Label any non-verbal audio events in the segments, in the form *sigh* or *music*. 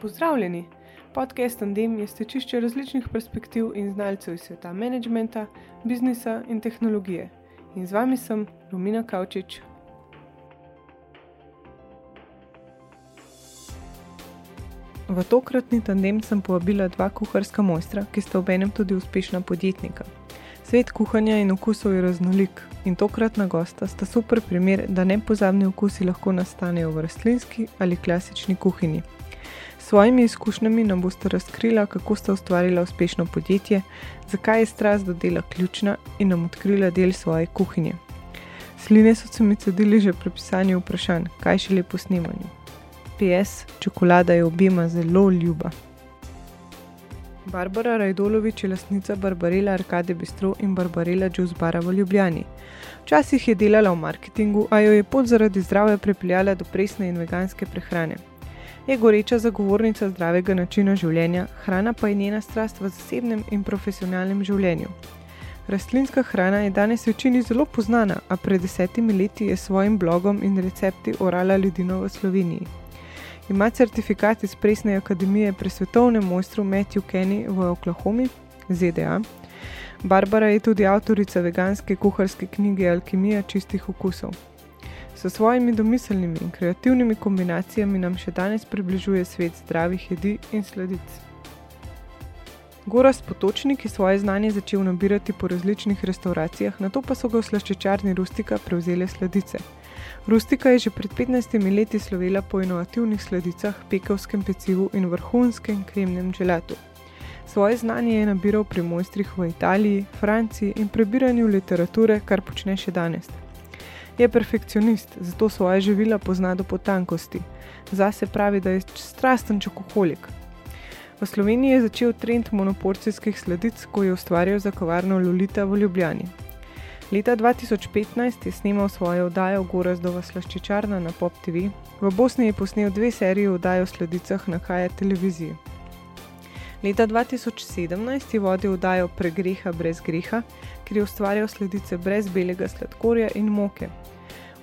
Pozdravljeni! Podcast Tandem je stečišče različnih perspektiv in znalcev iz sveta menedžmenta, biznisa in tehnologije. In z vami sem Romina Kavčič. V tokratni tandem sem povabila dva kuharska mojstra, ki sta obenem tudi uspešna podjetnika. Svet kuhanja in okusov je raznolik in tokratna gosta sta super primer, da nepozabni okusi lahko nastanejo v rastlinski ali klasični kuhinji. S svojimi izkušnjami nam boste razkrila, kako sta ustvarila uspešno podjetje, zakaj je strast do dela ključna in nam odkrila del svoje kuhinje. Sline so se mi cedili že pri pisanju vprašanj, kaj še lepo snemanju. PS, čokolada je obima zelo ljuba. Barbara Rajdolovič je lastnica Barbarela Arkade Bistro in Barbarela Juice Bara v Ljubljani. Včasih je delala v marketingu, a jo je pot zaradi zdravja pripeljala do presne in veganske prehrane. Je goreča zagovornica zdravega načina življenja, hrana pa je njena strast v zasebnem in profesionalnem življenju. Rastlinska hrana je danes večini zelo poznana, a pred desetimi leti je s svojim blogom in recepti orala ljudino v Sloveniji. Ima certifikat iz Presne akademije pri svetovnem mojstru Matthew Kenny v Oklahomi, ZDA. Barbara je tudi avtorica veganske kuharske knjige Alkimija čistih okusov. S svojimi domiselnimi in kreativnimi kombinacijami nam še danes približuje svet zdravih jedi in sladic. Gorast Potočnik je svoje znanje začel nabirati po različnih restauracijah, na to pa so ga v slaščičarni Rustika prevzele sladice. Rustika je že pred 15 leti slovela po inovativnih sladicah, pekovskem pecivu in vrhunskem kremnem želatu. Svoje znanje je nabiral pri mojstrih v Italiji, Franciji in prebiranju literature, kar počne še danes. Je perfekcionist, zato svoje živila pozna do potankosti. Zase pravi, da je strasten čokoholik. V Sloveniji je začel trend monoporcijskih sladic, ko je ustvarjal za kavarno Lolita v Ljubljani. Leta 2015 je snemal svojo oddajo Gorazdova slaščičarna na Pop TV, v Bosni je posnel dve seriji oddaj o sladicah na Haja televiziji. Leta 2017 je vodil oddajo Pregreha brez greha, kjer je ustvarjal sledice brez belega sladkorja in moke.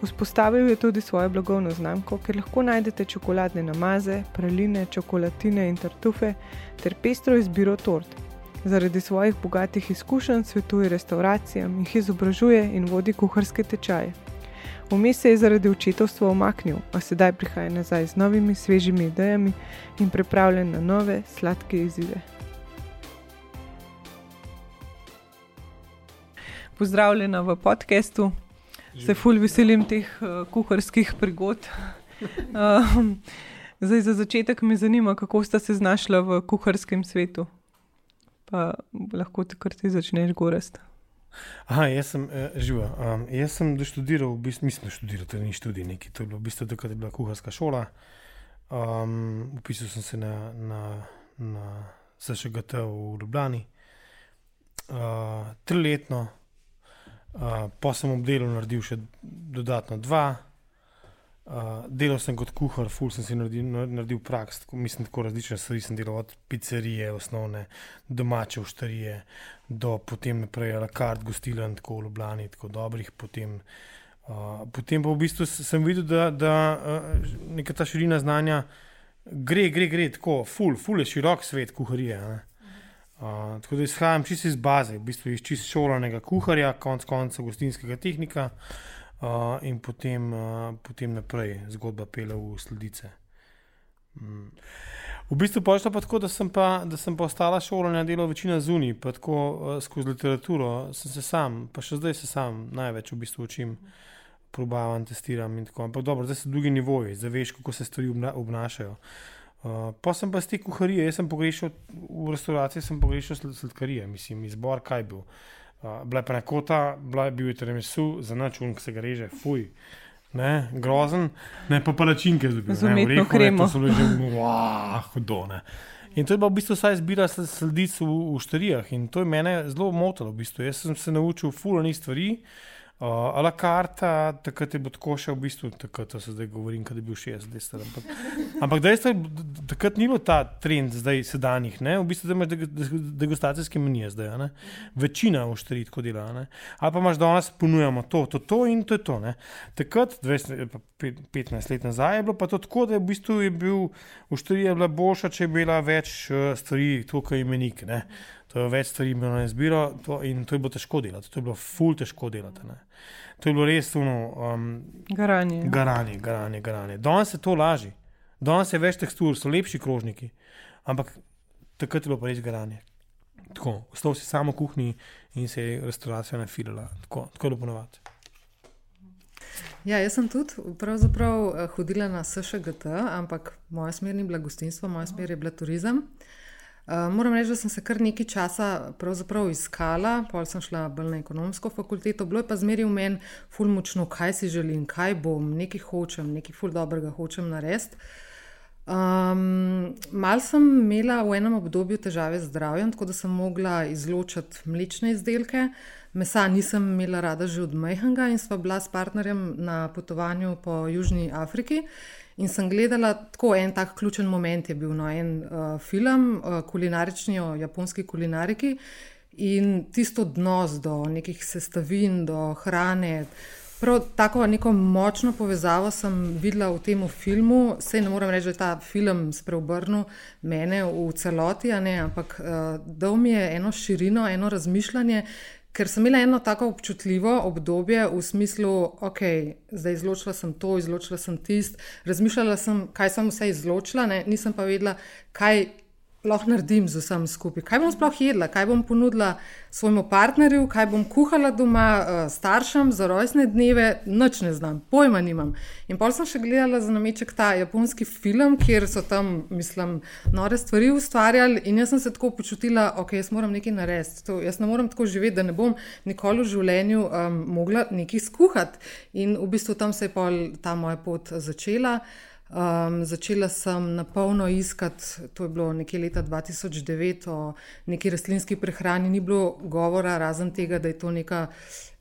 Vzpostavil je tudi svojo blagovno znamko, kjer lahko najdete čokoladne namaze, praline, čokolatine in tartufe ter pestro izbiro tort. Zaradi svojih bogatih izkušenj svetuje restauracijam, jih izobražuje in vodi kuharske tečaje. Vmes se je zaradi očetovstva omaknil, a sedaj prihaja nazaj z novimi, svežimi idejami in pripravljen na nove, sladke izzive. Pozdravljena v podkastu, se fulj veselim teh uh, kuharskih prigod. Uh, *laughs* zdaj, za začetek me zanima, kako sta se znašla v kuharskem svetu. Pa lahko ti kar ti začneš govoriti. Aha, jaz sem uh, živa. Um, jaz sem doštudiral, v bistvu, mislim, študiral, to ni študij, neki, to je bilo v bistvu takrat je bila kuharska šola. Um, upisal sem se na, na, na SŠGT v Ljubljani, uh, triletno, uh, pa sem ob delu naredil še dodatno dva. Uh, delal sem kot kuhar, ful sem si naredil, naredil praks, tako, mislim, tako različne stvari sem delal, od pizzerije, osnovne domače uštarije, do potem naprej alakart, gostilen, tako v Ljubljani, tako dobrih. Potem, uh, potem pa v bistvu sem videl, da, da uh, neka ta širina znanja gre, gre, gre tako, ful, ful je širok svet kuharije. Uh, tako da izhajam čisto iz baze, v bistvu iz čisto šolanega kuharja, konc konca gostinskega tehnika uh, in potem, uh, potem naprej zgodba pele v sledice. Mm. V bistvu pa je šlo tako, da sem pa, da sem pa ostala šolanja delo večina zunaj, pa tako uh, skozi literaturo sem se sam, pa še zdaj se sam največ v bistvu učim, probavam, testiram in tako. Ampak dobro, zdaj so drugi nivoji, zdaj veš, kako se stvari obnašajo. Uh, pa sem pa z te kuharije, jaz sem pogrešal v restauraciji, sem pogrešal sladkarije, mislim, izbor kaj bil. Uh, bila je pa nekota, bila je bil tiramisu, za način, ki se ga reže, fuj. Ne, grozen, ne pa palačinke z umetno kremo. To že wow, hudo. Ne. In to je pa v bistvu vsaj zbira sledic v, v štarijah in to je mene zelo motilo. V bistvu. Jaz sem se naučil fulani stvari, Uh, a la karta, takrat je bilo tako še v bistvu, takrat se zdaj govorim, da je bil 60 let. Ampak, ampak dejstvo je, takrat ni bilo ta trend, zdaj sedanjih, ne? v bistvu imaš degustacijske menije zdaj. Ne? Večina v štiri tako dela. Ne? Ali pa imaš danes ponujamo to, to, to in to je to. Ne? Takrat, 20, 15 let nazaj, je bilo pa to tako, da je v bistvu je bil v štiri je bila boljša, če je bila več uh, stvari, tukaj imenik. Ne? Več stvari, imelo na izbiro to, in to je bilo težko delati, to je bilo ful težko delati. Ne. To je bilo res uno. Um, garanje. Garanje, garanje, garanje. Danes je to lažje, danes je več tekstur, so lepši krožniki, ampak takrat je bilo pa res garanje. Tako, ostal si samo v kuhinji in se je restauracija nafilala, tako, tako bilo ponovadi. Ja, jaz sem tudi eh, hodila na SŠGT, ampak moja smer ni bila gostinstvo, moja smer je bila turizem. Uh, moram reči, da sem se kar nekaj časa iskala, pol sem šla bolj na ekonomsko fakulteto, bilo je pa zmeri v meni ful močno, kaj si želim, kaj bom, nekaj hočem, nekaj ful dobrega hočem narediti. Um, mal sem imela v enem obdobju težave z zdravjem, tako da sem mogla izločiti mlečne izdelke. Mesa nisem imela rada že od Mejhanga in sva bila s partnerjem na potovanju po Južni Afriki. In sem gledala tako en tak ključen moment, je bil no, en uh, film, uh, kulinarični o japonski kulinariki in tisto odnos do nekih sestavin, do hrane. Prav tako neko močno povezavo sem videla v tem filmu. Sej ne morem reči, da je ta film spreobrnil mene v celoti, ne, ampak uh, dal mi je eno širino, eno razmišljanje, ker sem imela eno tako občutljivo obdobje v smislu, ok, zdaj izločila sem to, izločila sem tisto, razmišljala sem, kaj sem vse izločila, ne? nisem pa vedela, kaj lahko naredim z vsem skupaj. Kaj bom sploh jedla, kaj bom ponudila svojemu partnerju, kaj bom kuhala doma uh, staršem za rojstne dneve, noč ne znam, pojma nimam. In pol sem še gledala za nameček ta japonski film, kjer so tam, mislim, nore stvari ustvarjali in jaz sem se tako počutila, ok, jaz moram nekaj narediti. Jaz ne morem tako živeti, da ne bom nikoli v življenju um, mogla nekaj skuhati. In v bistvu tam se je pol ta moja pot začela. Um, začela sem na polno iskati, to je bilo nekje leta 2009, o neki rastlinski prehrani, ni bilo govora, razen tega, da je to neka,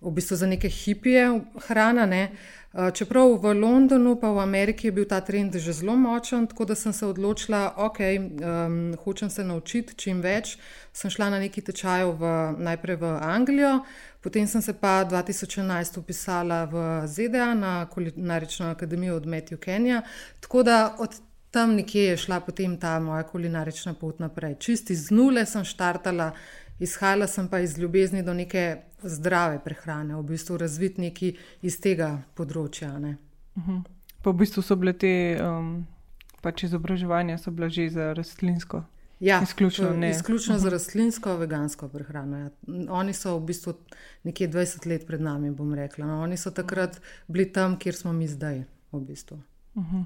v bistvu za neke hipije hrana. Ne. Uh, čeprav v Londonu, pa v Ameriki je bil ta trend že zelo močen, tako da sem se odločila, okay, um, hočem se naučiti čim več. Sem šla na neki tečaj najprej v Anglijo, Potem sem se pa 2011 upisala v ZDA na kulinarično akademijo od Matthew Kenya, tako da od tam nekje je šla potem ta moja kulinarična pot naprej. Čisti z nule sem štartala, izhajala sem pa iz ljubezni do neke zdrave prehrane, v bistvu razvit neki iz tega področja. Uh mhm. -huh. Pa v bistvu so bile te um, pač izobraževanja, že za rastlinsko. Ja, izključno izključno uh -huh. za mhm. rastlinsko, vegansko prehrano. Ja. Oni so v bistvu nekje 20 let pred nami, bom rekla. No, oni so takrat bili tam, kjer smo mi zdaj. V bistvu. uh -huh.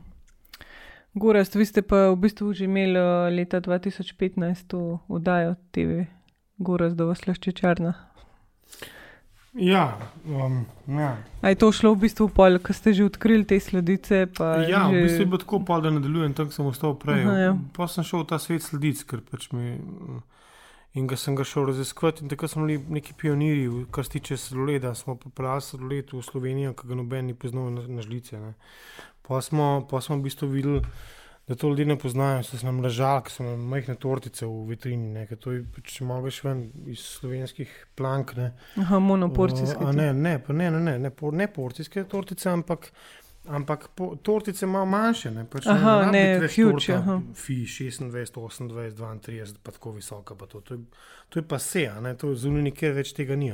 Gorast, vi ste pa v bistvu že imeli uh, leta 2015 vdajo TV, Lašče črna. Ja, um, ja. A je to šlo v bistvu pol, ko ste že odkrili te sledice? Ja, že... v bistvu je bilo tako, pol, da nadaljujem tam, sem ostal prej. Aha, ja. Pa sem šel v ta svet sledic, ker pač mi. In ga sem ga šel raziskovati, in tako smo bili neki pionirji, kar se tiče sladoleda. Smo pripeljali sladoled v Slovenijo, ki ga noben ni poznal na, na žlice. Pa smo, pa smo v bistvu videli da to ljudje ne poznajo, so nam ležali, so nam majhne tortice v vitrini, ne, to je, če mogeš ven iz slovenskih plank. Ne. Aha, monoporcijske. Uh, ne, ne, ne, ne, ne, ne, por, ne porcijske tortice, ampak, ampak po, tortice malo manjše. Ne, pač aha, ne, ne huge. Fi 26, 28, 32, pa tako visoka. Pa to. To, je, to je pa se, to zunaj nikjer več tega ni.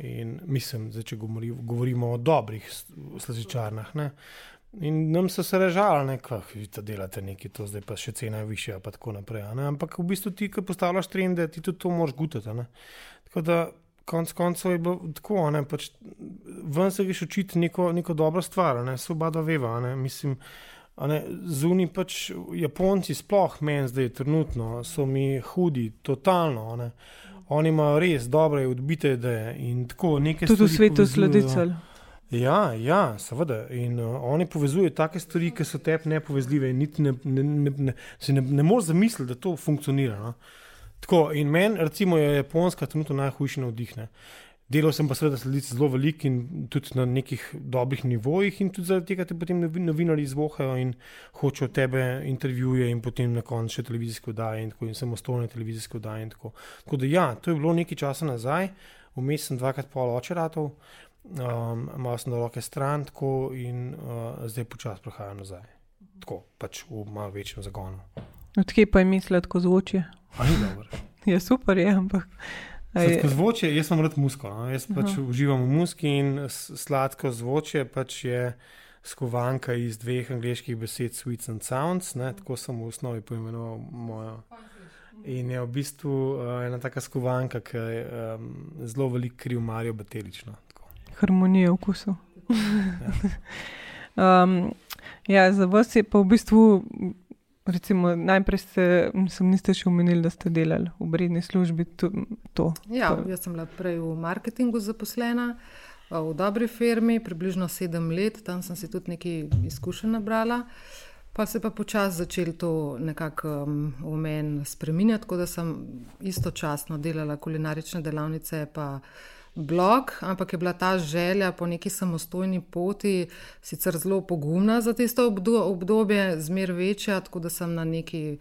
In mislim, da če govorimo o dobrih slazičarnah. In nam so se režali, da vi to delate nekaj, to zdaj pa še cena je višja, pa tako naprej. Ampak v bistvu ti, ki postavljaš trende, ti tudi to moraš gutati. Tako da konc koncev je bilo tako, ne, pač ven se greš učiti neko, neko dobro stvar, ne, so oba dva veva. Ne, mislim, zunaj pač Japonci, sploh meni zdaj trenutno, so mi hudi, totalno. Ne. Oni imajo res dobre, odbite ideje in tako nekaj. Tudi v svetu sledice. Ja, ja, seveda. In uh, oni povezujejo take stvari, ki so tebi nepovezljive, in ne, ne, ne, ne, si ne, ne moreš zamisliti, da to funkcionira. No? Tako, in meni, recimo, je Japonska trenutno najhujši navdih. Delal sem pa seveda sledic zelo velik in tudi na nekih dobrih nivojih, in tudi zaradi tega te potem novinari izvohajo in hočejo tebe intervjuje, in potem na koncu še televizijske oddaje in tako in samostojne televizijske oddaje. Tako. tako da ja, to je bilo nekaj časa nazaj, vmes sem dvakrat pol očeratov, um, malo sem na roke stran tako in uh, zdaj počasi prehajam nazaj. Tako pač v malo večjem zagonu. Odkje pa je misliti, ko zvoči? *laughs* Je super, je, ampak. Sladko zvoče, jaz sem rad musko. No? Jaz pač uživam v muski in sladko zvoče pač je skovanka iz dveh angliških besed, sweets and sounds. Ne? Tako sem v osnovi poimenoval mojo. In je v bistvu uh, ena taka skovanka, ki je um, zelo velik kriv Marijo Batelično. Harmonija vkusov. ja. *laughs* um, ja, za vas je pa v bistvu Recimo, najprej ste, sem, niste še omenili, da ste delali v vredni službi. To, to. Ja, jaz sem bila prej v marketingu zaposlena, v dobri firmi, približno sedem let, tam sem si tudi nekaj izkušenj nabrala. Pa se je pa počasi začel to nekako um, v meni spremenjati, tako da sem istočasno delala kulinarične delavnice, pa uh, blog, ampak je bila ta želja po neki samostojni poti sicer zelo pogumna za tisto obdobje, zmer večja, tako da sem na neki.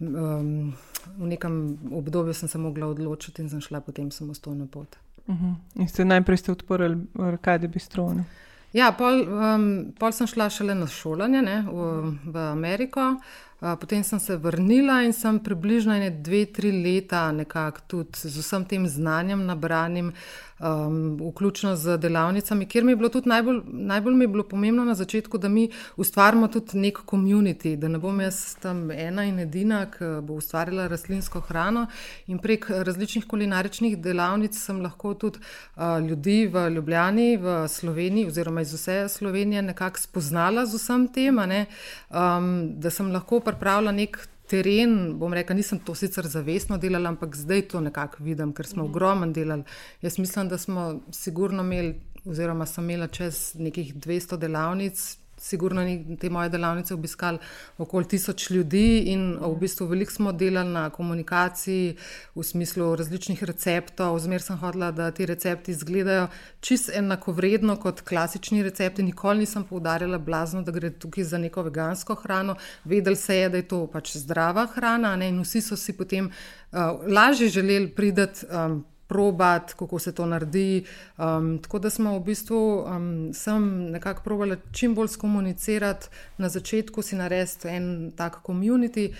Um, v nekem obdobju sem se mogla odločiti in sem šla potem samostojno pot. Uh mhm. -huh. In ste najprej ste odprli Arkadi Bistrone? Ja, pol, um, pol sem šla šele na šolanje ne, v, v Ameriko. Uh, Potem sem se vrnila in sem približno dve, tri leta nekako tudi z vsem tem znanjem nabranim, um, vključno z delavnicami, kjer mi je bilo tudi najbolj, najbolj mi je bilo pomembno na začetku, da mi ustvarimo tudi nek komunity, da ne bom jaz tam ena in edina, ki bo ustvarila rastlinsko hrano. In prek različnih kulinaričnih delavnic sem lahko tudi uh, ljudi v Ljubljani, v Sloveniji, oziroma iz vse Slovenije, nekako spoznala z vsem tem, um, da sem lahko pripravila nek teren. Bom rekla, nisem to sicer zavestno delala, ampak zdaj to nekako vidim, ker smo mhm. ogromno delali. Jaz mislim, da smo sigurno imeli, oziroma sem imela čez nekih 200 delavnic, Sigurno ni te moje delavnice obiskali okoli tisoč ljudi in v bistvu veliko smo delali na komunikaciji v smislu različnih receptov. Zmer sem hodila, da ti recepti izgledajo čist enako vredno kot klasični recepti. Nikoli nisem poudarjala blazno, da gre tukaj za neko vegansko hrano. Vedeli se je, da je to pač zdrava hrana ne? in vsi so si potem uh, lažje želeli pridati. Um, probati, kako se to naredi. Um, tako da smo v bistvu um, sem nekako probali čim bolj skomunicirati na začetku, si narediti en tak komunity.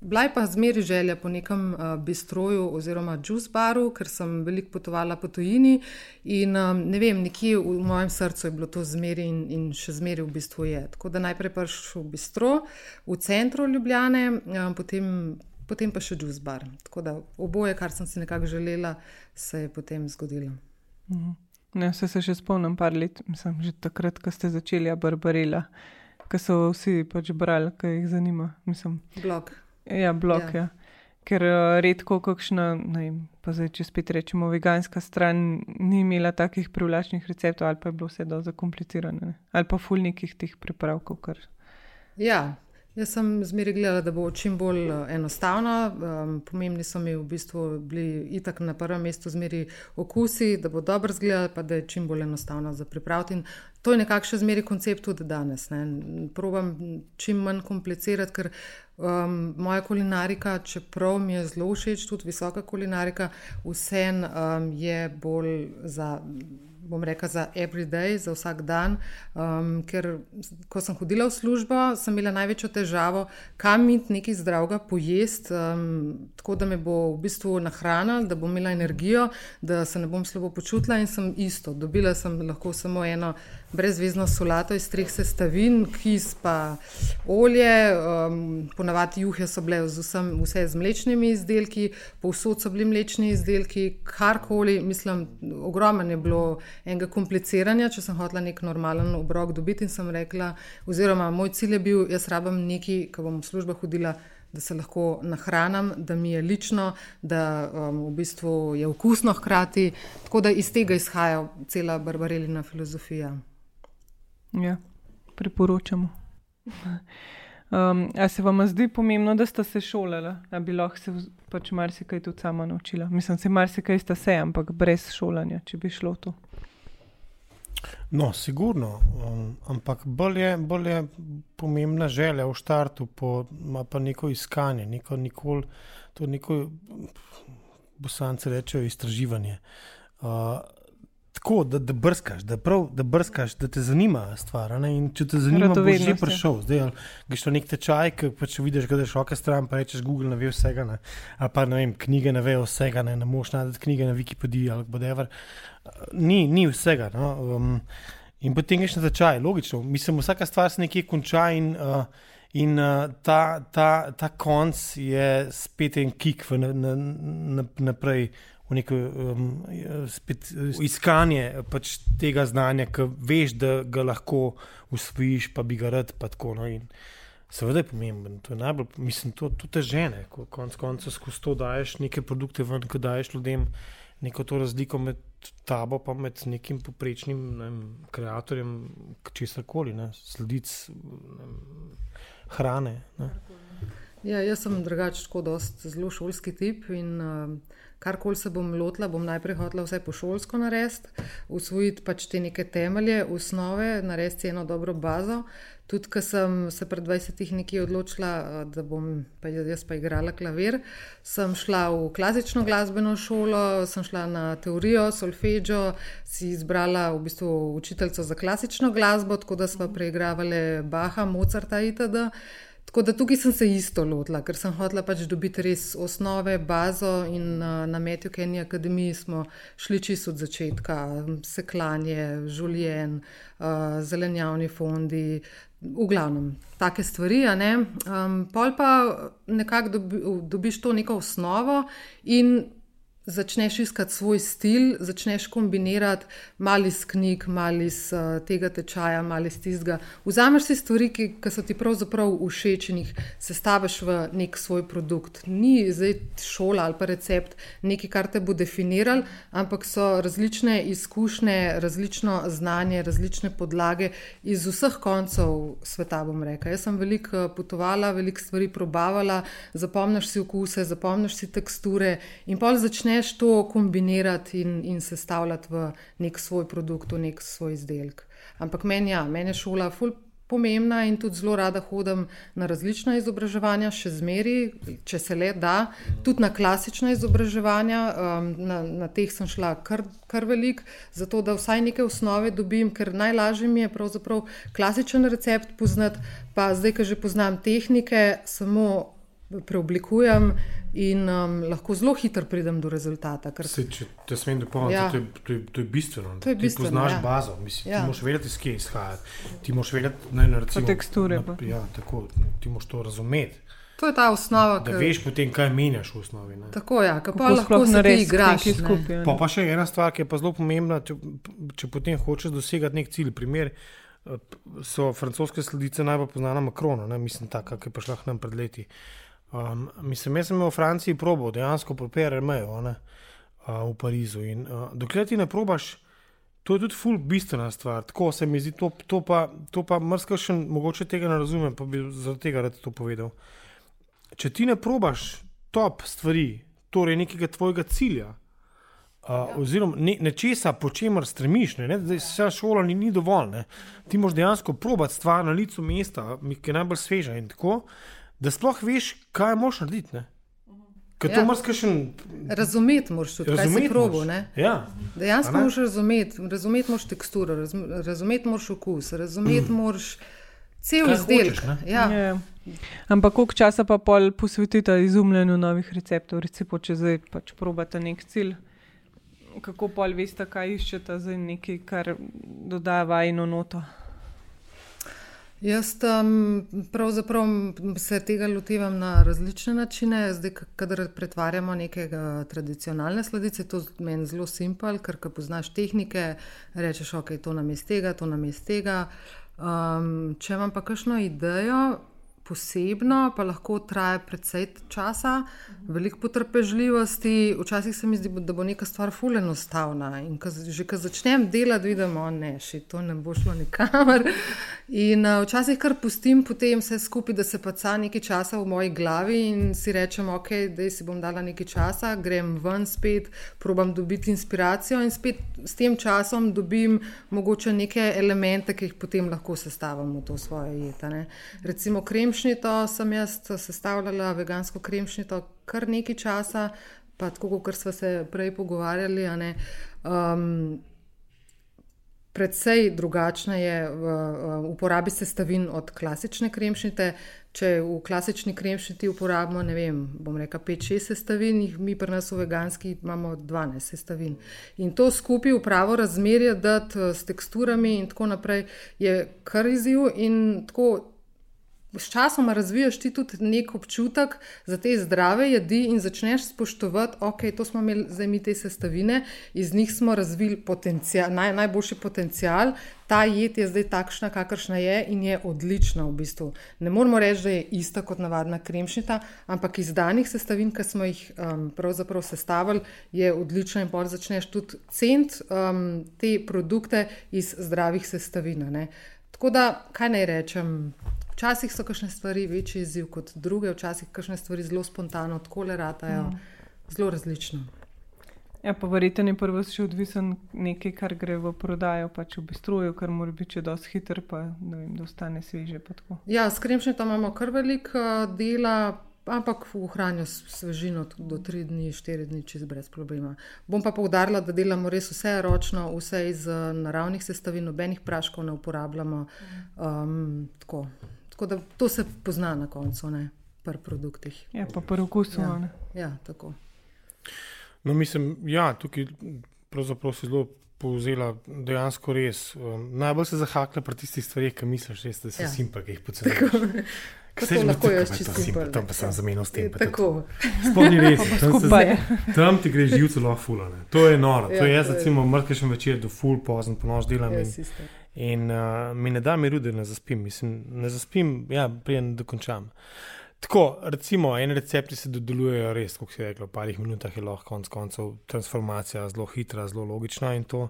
Bila je pa zmeri želja po nekem uh, bistroju oziroma juice baru, ker sem veliko potovala po tujini in um, ne vem, nekje v mojem srcu je bilo to zmeri in, in še zmeri v bistvu je. Tako da najprej prišel v bistro v centru Ljubljane, um, potem potem pa še juice bar. Tako da oboje, kar sem si nekako želela, se je potem zgodilo. Mhm. Ne, vse se še spomnim, par let, mislim, že takrat, ko ste začeli, a barbarila, ko so vsi pač brali, kaj jih zanima. Mislim, blog. Ja, blog, ja. ja. Ker uh, redko, kakšna, ne, pa zdaj, če spet rečemo, veganska stran ni imela takih privlačnih receptov, ali pa je bilo vse dovolj zakomplicirano, ali pa fulnikih teh pripravkov. Kar... Ja, Jaz sem zmeraj gledala, da bo čim bolj eh, enostavno. Um, pomembni so mi v bistvu bili itak na prvem mestu zmeri okusi, da bo dobro zgledala, pa da je čim bolj enostavno za pripraviti. In to je nekakšen zmeri koncept tudi danes. Ne. Probam čim manj komplicirati, ker um, moja kulinarika, čeprav mi je zelo všeč, tudi visoka kulinarika, vsem um, je bolj za bom rekel, za everyday, za vsak dan. Um, ker ko sem hodila v službo, sem imela največjo težavo, kam iti nekaj zdravega pojesti, um, tako da me bo v bistvu nahranila, da bom imela energijo, da se ne bom slabo počutila in sem isto. Dobila sem lahko samo eno brezvezno solato iz treh sestavin, kis pa olje, um, ponavadi juhe so bile z vsem, vse z mlečnimi izdelki, povsod so bili mlečni izdelki, karkoli, mislim, ogromno je bilo enega kompliciranja, če sem hotela nek normalen obrok dobiti in sem rekla, oziroma moj cilj je bil, jaz rabim nekaj, ko bom v službo hodila. Da se lahko nahranim, da mi je lično, da um, v bistvu je okusno hkrati. Tako da iz tega izhaja cela barbarelina filozofija. Ja, priporočamo. Um, a se vam zdi pomembno, da ste se šolali, da bi lahko se pač marsikaj tudi sama naučila? Mislim, se marsikaj sta se, ampak brez šolanja, če bi šlo to. No, sigurno, um, ampak bolj je, bolj je pomembna želja v startu, pa, pa neko iskanje, neko, nikoli, to neko, bosanci rečejo, istraživanje. Uh, tako, da, da brskaš, da, prav, da brskaš, da te zanima stvar. Če te zanima, da boš že prišel. Zdaj, greš na nek tečaj, ki pa če vidiš, da je šoka stran, pa rečeš, Google ne ve vsega, ne? ali pa ne vem, knjige ne ve vsega, ne, ne moš najti knjige na Wikipediji ali whatever. Ni, ni vsega. No? Um, in potem greš na tečaj, logično. Mislim, vsaka stvar se nekje konča in. Uh, In uh, ta, ta, ta konc je spet en kik v naprej. Na, na v neko um, spet, iskanje pač tega znanja, ki veš, da ga lahko usvojiš, pa bi ga rad. Tako, no, seveda je pomemben, to je najbolj, mislim, to tudi žene, ko konec koncev skozi to daješ neke produkte ven, ko daješ ljudem neko to razliko med tabo in med nekim poprečnim ne vem, kreatorjem, česar koli, sledic ne hrane. Ne. Ja, jaz sem drugačen, zelo šolski tip. In, uh, karkoli se bom lotila, bom najprej hotela vse po šolsko narediti, usvojiti pač te neke temelje, osnove, narediti eno dobro bazo. Tudi, ko sem se pred 20 leti odločila, da bom pa jaz pa igrala klavir, sem šla v klasično glasbeno šolo, sem šla na teorijo, solfeggio, si izbrala v bistvu učiteljico za klasično glasbo, tako da smo preigravali Baha, Mozarta itd. Tako da tukaj sem se isto lotila, ker sem hotela pač dobiti res osnove, bazo in uh, na Metju Kenji Akademiji smo šli čisto od začetka, seklanje, življen, uh, zelenjavni fondi, v glavnem take stvari. Pol pa nekako dobi, dobiš to neko osnovo in začneš iskati svoj stil, začneš kombinirati malo iz knjig, malo iz uh, tega tečaja, malo iz tistega. Vzameš si stvari, ki, ki so ti pravzaprav všeč in jih sestaviš v nek svoj produkt. Ni zdaj šola ali pa recept nekaj, kar te bo definiral, ampak so različne izkušnje, različno znanje, različne podlage iz vseh koncev sveta. Jaz sem veliko potovala, veliko stvari probavala, zapomniš si okuse, zapomniš si teksture in pol začneš začneš to kombinirati in, in sestavljati v nek svoj produkt, v nek svoj izdelek. Ampak meni, ja, meni je šola ful. Pomembna in tudi zelo rada hodim na različna izobraževanja, še zmeraj, če se le da, tudi na klasična izobraževanja. Um, na, na teh sem šla kar, kar velik, zato da vsaj neke osnove dobim, ker najlažje mi je pravzaprav klasičen recept poznati, pa zdaj, ki že poznam tehnike, samo preoblikujem in um, lahko zelo hitro pridem do rezultata. Kar... Se, če te smem dopolniti, ja. to, to, to je bistveno. To je bistveno ti poznaš ja. bazo, mislim, ja. ti moraš vedeti, iz kje izhajati. Ti moraš vedeti, ne, recimo, teksture. Na, ja, tako, ti moraš to razumeti. To je ta osnova. Da veš potem, kaj menjaš v osnovi. Ne. Tako je, ja, kako lahko narediš, igraš skupaj. Pa, pa še ena stvar, ki je pa zelo pomembna, če, če potem hočeš dosegati nek cilj. Primer eh, so francoske sledice najbolj poznana Makrona, mislim, tako, ki je prišla k nam pred leti. Uh, Um, mislim, jaz sem imel v Franciji probo, dejansko propere mejo uh, v Parizu. In, uh, dokler ti ne probaš, to je tudi ful bistvena stvar. Tako se mi zdi, to, to pa, pa mrzko še mogoče tega ne razumem, pa bi zaradi tega rad to povedal. Če ti ne probaš top stvari, torej nekega tvojega cilja. Uh, ja. Oziroma, ne, nečesa, po čemer stremiš, ne, ne, da se šola ni, ni dovolj. Ne. Ti moraš dejansko probati stvar na licu mesta, ki je najbolj sveža. In tako, da sploh veš, kaj moš narediti. Ker ja. to moraš še razumeti, moraš tudi razumeti, kaj si probo. Ja. Dejansko moraš razumeti, razumeti moraš teksturo, razumeti moraš okus, razumeti mm. moraš cel izdelek. Ja. Ja. Ampak koliko časa pa pol posvetite izumljanju novih receptov, recimo, če zdaj pač probate nek cilj. Kako pol veste, kaj iščete za nekaj, kar dodaja vajno noto? Jaz um, pravzaprav se tega lotevam na različne načine. Zdaj, kadar pretvarjamo neke tradicionalne sladice, to meni zelo simpel, ker ko poznaš tehnike, rečeš, ok, to nam je z tega, to nam je z tega. Um, če imam pa kakšno idejo, posebno, pa lahko traja precej časa, veliko potrpežljivosti. Včasih se mi zdi, da bo neka stvar fully enostavna. In ko, že ko začnem delati, vidim, da ne, še to ne bo šlo nikamor. In uh, včasih kar pustim potem vse skupaj, da se paca nekaj časa v moji glavi in si rečem, ok, da si bom dala nekaj časa, grem ven spet, probam dobiti inspiracijo in spet s tem časom dobim mogoče neke elemente, ki jih potem lahko sestavim v to svoje jeta. Recimo krem kremšnito sem jaz sestavljala, vegansko kremšnito, kar nekaj časa, pa tako kot smo se prej pogovarjali. Um, predvsej drugačna je v, uporabi sestavin od klasične kremšnite. Če v klasični kremšniti uporabimo, ne vem, bom rekel 5-6 sestavin, jih mi pri nas v veganski imamo 12 sestavin. In to skupaj v pravo razmerje, da s teksturami in tako naprej je kar izziv in tako Sčasoma razvijaš ti tudi nek občutek za te zdrave jedi in začneš spoštovati, ok, to smo imeli zdaj mi te sestavine, iz njih smo razvili potencial, naj, najboljši potencial. Ta jed je zdaj takšna, kakršna je in je odlična v bistvu. Ne moramo reči, da je ista kot navadna kremšnita, ampak iz danih sestavin, ki smo jih um, pravzaprav sestavili, je odlična in pol začneš tudi cent um, te produkte iz zdravih sestavin. Tako da, kaj naj rečem? Včasih so kakšne stvari večji izziv kot druge, včasih kakšne stvari zelo spontano, tako le ratajo, mm. zelo različno. Ja, pa verjete, je prvo še odvisen nekaj, kar gre v prodajo, pač v bistroju, kar mora biti dosti hiter, pa vem, da ostane sveže. Ja, s kremšnjem tam imamo kar veliko uh, dela, ampak v ohranju svežino do 3 dni, 4 dni, čez brez problema. Bom pa povdarila, da delamo res vse ročno, vse iz uh, naravnih sestavin, nobenih praškov ne uporabljamo. Um, tako. Tako da to se pozna na koncu, ne pri produktih. Ja, pa pri okusu. Ja, ja, tako. No, mislim, ja, tukaj pravzaprav si zelo povzela dejansko res. Um, najbolj se zahakla pri tistih stvarih, ki misliš, res, da si ja. simpel, ki jih poceniš. Kaj se lahko jaz čisto simpel? Tam pa sem zamenil s tem. Tako. Spomni res, tam, se, tam ti gre živce lahko fulane. To je noro. Ja, to je jaz, recimo, mrkešem večer do ful pozno, po noč delam. Ja, in, In uh, mi ne da miru, da ne zaspim. Mislim, ne zaspim, ja, prijem dokončam. Tako, recimo, en recept se dodelujejo res, kot si rekel, v parih minutah je lahko konc koncev transformacija zelo hitra, zelo logična in to.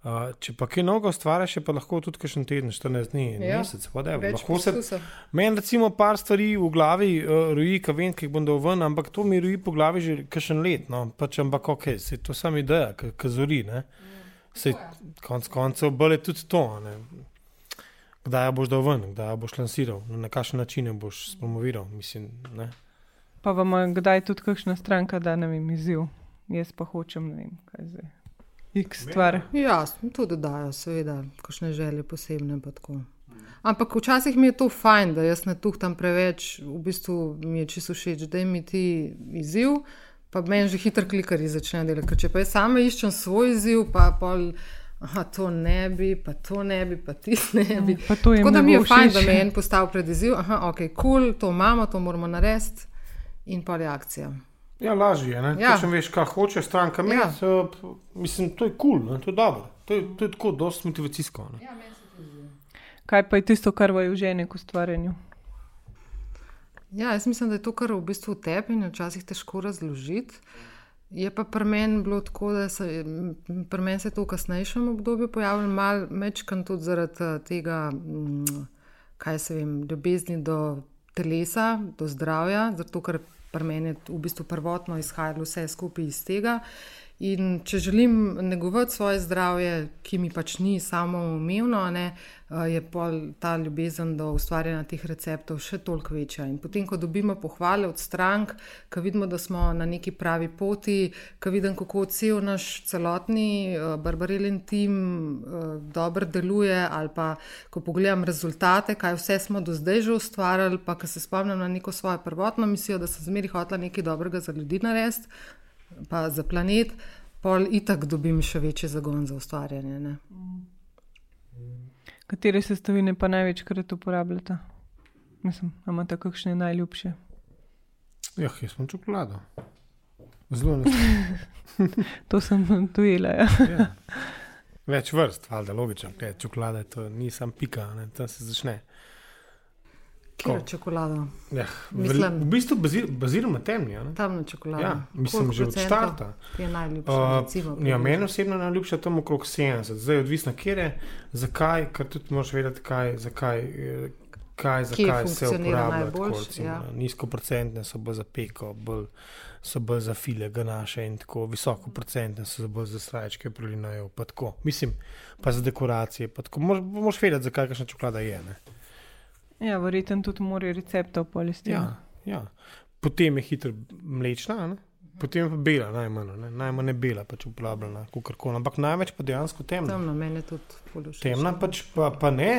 Uh, če pa kaj novega ustvariš, pa lahko tudi kakšen teden, 14 dni, ja, mesec, whatever. Lahko se. Meni recimo par stvari v glavi uh, roji, ki vem, ki jih bom dal ven, ampak to mi roji po glavi že kakšen let. No? Pač ampak ok, se to sam ideja, ki zori. Ne? Mm. Sej, konc koncev bolj je tudi to. Ne? Kdaj boš dal ven, kdaj boš lansiral, na kakšen način boš promoviral. Mislim, pa vam kdaj tudi kakšna stranka da ne vem izziv. Jaz pa hočem, ne vem, kaj zdaj. X stvar. Ja, tudi dajo, seveda, kakšne želje posebne. Ampak včasih mi je to fajn, da jaz ne tuhtam preveč, v bistvu mi je čisto všeč, da mi ti izziv pa meni že hitro klikari začne delati. Če pa jaz sama iščem svoj izziv, pa pol. Aha, to ne bi, pa to ne bi, pa ti *laughs* ne bi. Ja, Tako da mi je fajn, da me en postavi pred izziv. Aha, ok, kul, cool, to imamo, to moramo narediti in pa reakcija. Ja, lažje je. Ja. Če veš, kaj hoče stranka imeti, ja. uh, mislim, to je kul, cool, to je dobro. To je, to je tako, dosti motivacijsko. Ja, kaj pa je tisto, kar vaju žene k ustvarjanju? Ja, jaz mislim, da je to, kar v bistvu tebi in včasih težko razložiti. Je pa pri meni bilo tako, da se, pri meni se je to v kasnejšem obdobju pojavilo, malo večkrat tudi zaradi eh, tega, mm, kaj se vem, ljubezni do telesa, do zdravja, zato ker pri meni je v bistvu prvotno izhajalo vse skupaj iz tega. In če želim negovati svoje zdravje, ki mi pač ni samo umevno, ne, eh, je ta ljubezen do ustvarjanja teh receptov še toliko večja. In potem, ko dobimo pohvale od strank, ko vidimo, da smo na neki pravi poti, ko vidim, kako cel naš celotni uh, barbarelen tim uh, dobro deluje, ali pa ko pogledam rezultate, kaj vse smo do zdaj že ustvarjali, pa ko se spomnim na neko svojo prvotno misijo, da sem zmeri hotela nekaj dobrega za ljudi narediti pa za planet, pol itak dobim še večji zagon za ustvarjanje. Ne? Katere sestavine pa največkrat uporabljate? Mislim, imate kakšne najljubše? Ja, jaz sem čokolado. Zelo ne. *laughs* to sem tujila. Ja. ja. Več vrst, valjda, logično. Čokolada je to, nisem pika, ne, tam se začne. Kjer čokolado? Ja, Mislim- v, bistvu bazir, baziram na temni. a ne? Tamna čokolada. Ja, mislim, Koliko že od. Ti je najljubša. Uh, recimo, ja, meni osebno je najljubša tam okrog 70, zdaj je odvisno, kje je, zakaj, ker tudi moraš vedeti, kaj, zakaj, kaj, zakaj se uporablja. ja. ne. Nizkoprocentne so bolj za peko, bolj, so bolj za file, ganaše in tako, visokoprocentne so bolj za srajčke, prelinajo. pa tako. Mislim, pa za dekoracije. pa tako. Moraš, moraš vedeti, zakaj kakšna čokolada je. Ne. Ja, verjetno tudi morajo receptov polistiti. Ja, ja. Potem je hitro mlečna, a ne? potem pa bela, najmanj, ne? najmanj je bela, pač uporabljena, kakorkoli. Ampak največ pa dejansko temna. Temna, meni tudi polušče. Temna pač pa, pa ne,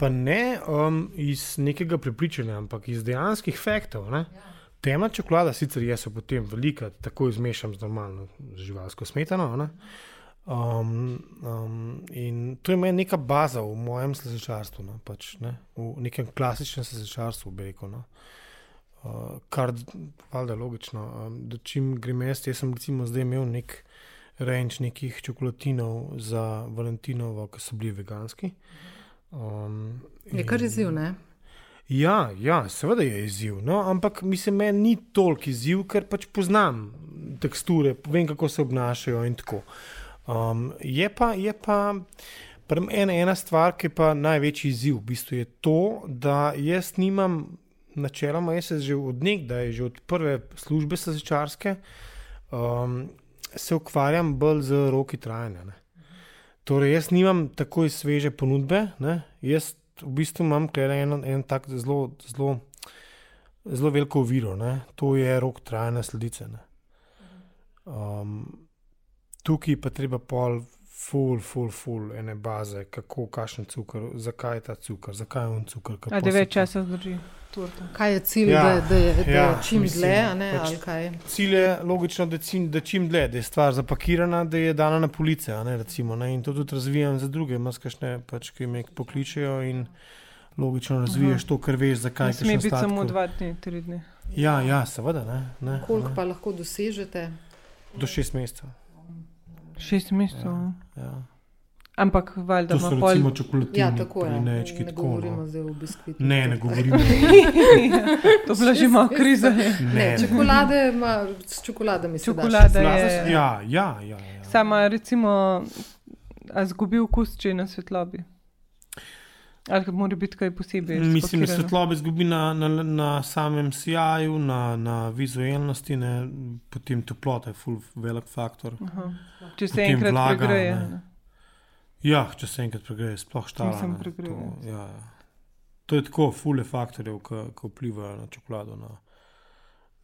pa ne um, iz nekega prepričanja, ampak iz dejanskih faktov. Ne? Temna čokolada sicer je so potem velika, tako izmešam z normalno z živalsko smetano. a ne. Um, um, in to je meni neka baza v mojem slzečarstvu, no, pač, ne, v nekem klasičnem slzečarstvu, bi rekel. No. Uh, kar valjda je logično. Um, da čim grem jaz, jaz sem recimo zdaj imel nek range nekih čokolatinov za Valentinovo, ki so bili veganski. Um, Je kar izziv, ne? Ja, ja, seveda je izziv. No, ampak mislim, meni ni toliko izziv, ker pač poznam teksture, vem, kako se obnašajo in tako. Um, je pa, je pa prm- ena, stvar, ki je pa največji izziv, v bistvu je to, da jaz nimam, načeloma, jaz se že od nekdaj, že od prve službe sezečarske, um, se ukvarjam bolj z roki trajanja. Ne. Torej, jaz nimam tako sveže ponudbe, ne. jaz v bistvu imam en, en tak zelo, zelo, zelo veliko oviro, ne. to je rok trajanja sledice. Um, tukaj pa treba pol, full, full, full ene baze, kako, kakšen cukor, zakaj je ta cukor, zakaj je on cukor. se devet to- časa zdrži torta. Kaj je cilj, Ja, da, da, je, da ja, je čim mislim, dlje, a ne? pač- ali kaj? Cilj je logično, da čim, da čim dlje, da je stvar zapakirana, da je dana na police. a Ne, recimo, ne, in to tudi razvijam za druge, maskašne, pač, ki me pokličejo in logično razviješ to, kar veš, zakaj Ne je sme biti samo dva dni, tri dni. Ja, ja, seveda. Ne, ne, Koliko ne. pa lahko dosežete? Do šest mesecev. Šest mesecev. Ja, ja. Ampak valjda To ima pol. recimo čokoladni, Ja, tako je. prinečki. Ne tako, govorimo no. zdaj o biskvitih. Ne, ne govorimo. *laughs* to je bila že malo kriza. Ne, ne. čokolade ima, s čokoladami se Čokolada da. je- Ja, ja, ja. ja. Sama recimo, a zgubi okus, če je na svetlobi. Ali mora biti kaj posebej. Mislim, da svetlobe izgubi na, na, na samem sijaju, na, na vizualnosti, ne, potem toplota je ful velik faktor. Aha. Če se Potem enkrat vlaga, pregreje. ne. Ja, če se enkrat pregreje, sploh štala. To, ja, ja. to je tako, fule faktorjev, ki vplivajo na čokolado, na,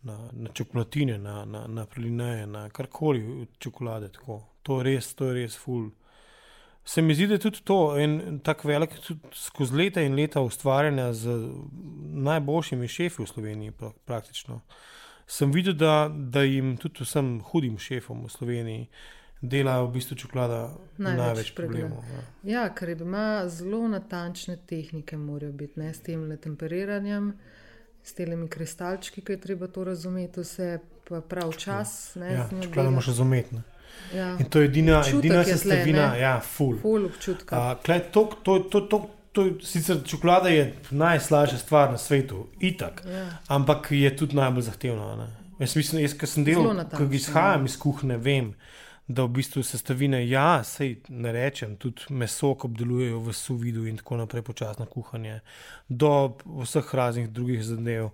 na, na čokolatine, na, na, na prelineje, na karkoli od čokolade. Tako. To je res, to je res ful. Se mi zdi, da je tudi to en tak velik, skozi leta in leta ustvarjanja z najboljšimi šefi v Sloveniji, pra, praktično. Sem videl, da, da jim tudi vsem hudim šefom v Sloveniji dela v bistvu čokolada Največ največ, problemov. Ja. Ja, ker ima zelo natančne tehnike, morajo biti, ne s tem le temperiranjem, s temi kristalčki, ki je treba to razumeti, vse pa prav čas. Ne, Ja, njo čokolada delati. moraš razumeti. ne. Ja, In to je edina, Občutek edina sestavina, ne? ja, full. ful občutka. A, klej, to, to, to, to, to, sicer čokolada je najslajša stvar na svetu, itak, Ja. ampak je tudi najbolj zahtevna. ne. Jaz mislim, jaz, ki sem delal, ki izhajam ja. iz kuhne, vem, da v bistvu sestavine, ja, sej ne rečem, tudi meso, obdelujejo v suvidu in tako naprej, počasno kuhanje, do vseh raznih drugih zadev,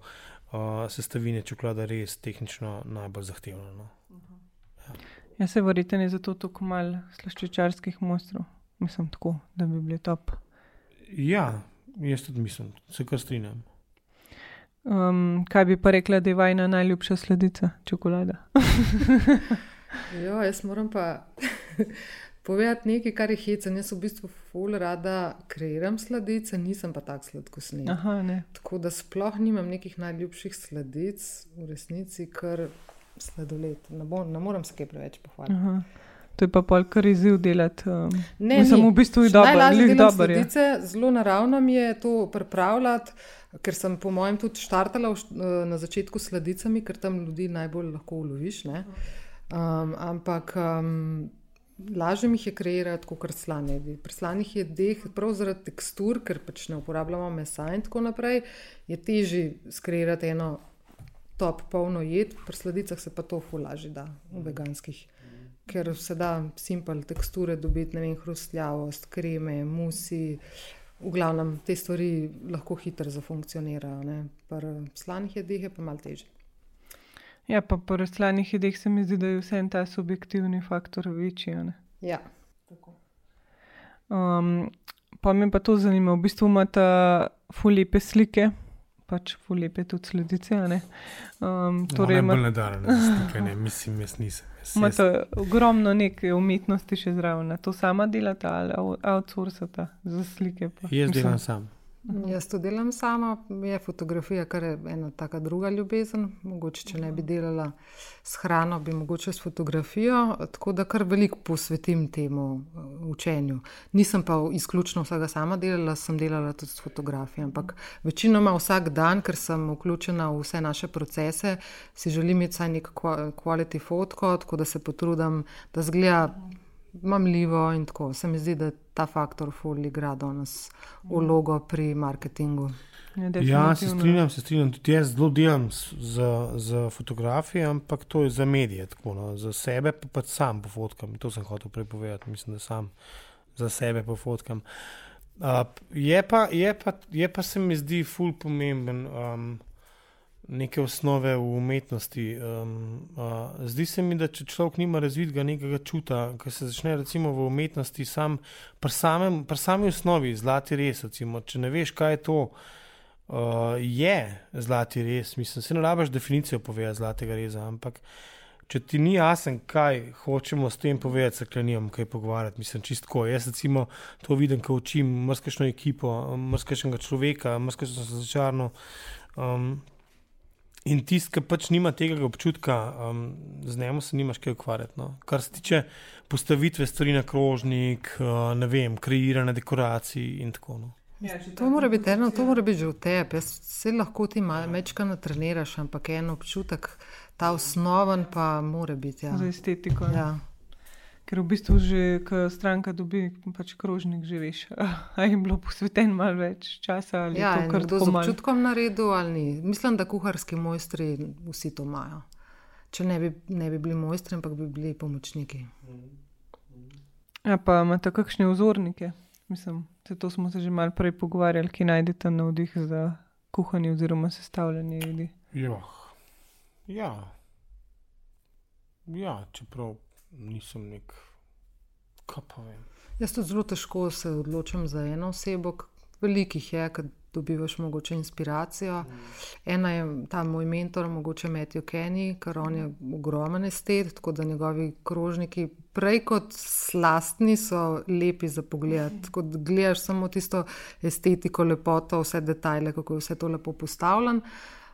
uh, sestavine čokolada res tehnično najbolj zahtevna. No. Ja, se verjete, je zato tako malo slaščičarskih mojstrov. Mislim tako, da bi bili top. Ja, jaz tudi mislim, se kar strinjam. Um, kaj bi pa rekla, da je vajna najljubša sledica čokolada? *laughs* Jo, jaz moram pa *laughs* povedati nekaj, kar je hecen. Jaz v bistvu ful rada kreiram sladice, nisem pa tak sladkosni. Aha, ne. Tako da sploh nimam nekih najljubših sladic, v resnici kar sladoled. Ne, bo, ne morem se kaj preveč pohvaliti. Aha. To je pa pol kar izziv delati. Um, Ne, Mislim, ni. v bistvu je dobro, je. sladice, zelo naravno mi je to pripravljati, ker sem po mojem tudi štartala v, eh, na začetku s sladicami, ker tam ljudi najbolj lahko uloviš. ne. Um, ampak um, lažje jih je kreirati kot slane jedi. Pri slanih jedeh, prav zaradi tekstur, ker pač ne uporabljamo mesa in tako naprej, je težje skreirati eno top polno jed, pri sladicah se pa to fulaži da v veganskih. Ker se da simpel teksture dobiti, ne vem, hrustljavost, kreme, musi. V glavnem te stvari lahko hitro zafunkcionirajo, pri slanih jedeh je pa malo težje. Ja, pa po rastlinskih jedeh se mi zdi, da je vseeno ta subjektivni faktor večji. Ja. Um, pa me pa to zanima, v bistvu imate fulepe slike, pač fulepe tudi sledice. Um, torej, no, ima... ne, slike, ne, mislim, jaz nisem. Imate ogromno neke umetnosti še zraven, to sama delate ali outsourcate za slike? Pa. Jaz delam sam. Mhm. Jaz to delam sama, je fotografija, kar je ena taka druga ljubezen. Mogoče, če ne bi delala s hrano, bi mogoče s fotografijo. Tako da kar veliko posvetim temu uh, učenju. Nisem pa izključno vsega sama delala, sem delala tudi s fotografijo. Ampak večinoma vsak dan, ker sem vključena v vse naše procese, si želim imeti vsaj neko kvaliteti fotko, tako da se potrudim, da zgleda mamljivo in tako. Se mi zdi, da ta faktor fully igra danes vlogo pri marketingu. Ja, ja se strinjam, se strinjam. Tudi jaz zelo delam za, za fotografije, ampak to je za medije, tako, no. za sebe pa pač sam pofotkam. To sem hotel prepovedati, mislim, da sam za sebe pofotkam. Uh, je, pa, je, pa, je pa se mi zdi ful pomemben. Um, neke osnove v umetnosti. Um, uh, zdi se mi, da če človek nima razvitega nekega čuta, ki se začne recimo v umetnosti, sam, pri, samem, pri sami osnovi, zlati res. Recimo, če ne veš, kaj je to, uh, je zlati res. Mislim, se ne rabiš definicijo povedati zlatega reza, ampak. Če ti ni jasno, kaj hočemo s tem povedati, se klenijam, kaj pogovarjati. Mislim, čistko. Jaz recimo to vidim, ko učim mrskešno ekipo, mrskešega človeka, mrskešno začarno. Um, In tisti, ki pač nima tega občutka, um, z njim se nimaš kaj ukvarjati. No. Kar se tiče postavitve stvari na krožnik, uh, ne vem, kreiranja dekoracij in tako naprej. No. Ja, to mora biti eno, to mora biti že v tebi. Jaz se lahko ti mečka natreniraš, ampak en občutek, ta osnoven pa mora biti. Ja. Za estetiko. Ja. Ker v bistvu že, ko stranka dobi pač krožnik, že veš, *laughs* da je bilo posveteno malo več časa. Ja, to, kar z občutkom naredil ali ni. Mislim, da kuharski mojstri vsi to imajo. Če ne bi, ne bi bili mojstri, ampak bi bili pomočniki. Ja, pa imate kakšne vzornike? Mislim, da to smo se že malo prej pogovarjali, ki najdete navdih za kuhanje oziroma sestavljanje jedi. Ja. ja. Ja, čeprav nisem nek, kaj pa vem. Jaz tudi zelo težko se odločim za eno osebo, velikih je, ki dobivaš mogoče inspiracijo. Mm. Ena je ta moj mentor, mogoče Matthew Kenny, ker on je ogromen estet, tako da njegovi krožniki. Prej kot slastni so lepi za pogled. *laughs* Ko gledaš samo tisto estetiko, lepoto, vse detajle, kako je vse to lepo postavljeno.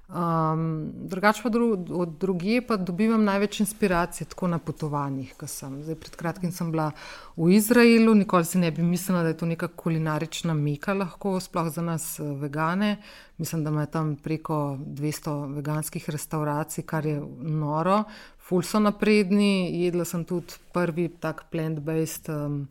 Um, drugače pa dru, od druge pa dobivam največ inspiracije tako na potovanjih, kot sem. Zdaj, pred kratkim sem bila v Izraelu, nikoli si ne bi mislila, da je to neka kulinarična mika, lahko sploh za nas eh, vegane. Mislim, da ima tam preko 200 veganskih restauracij, kar je noro, ful so napredni. Jedla sem tudi prvi tak plant-based. Um,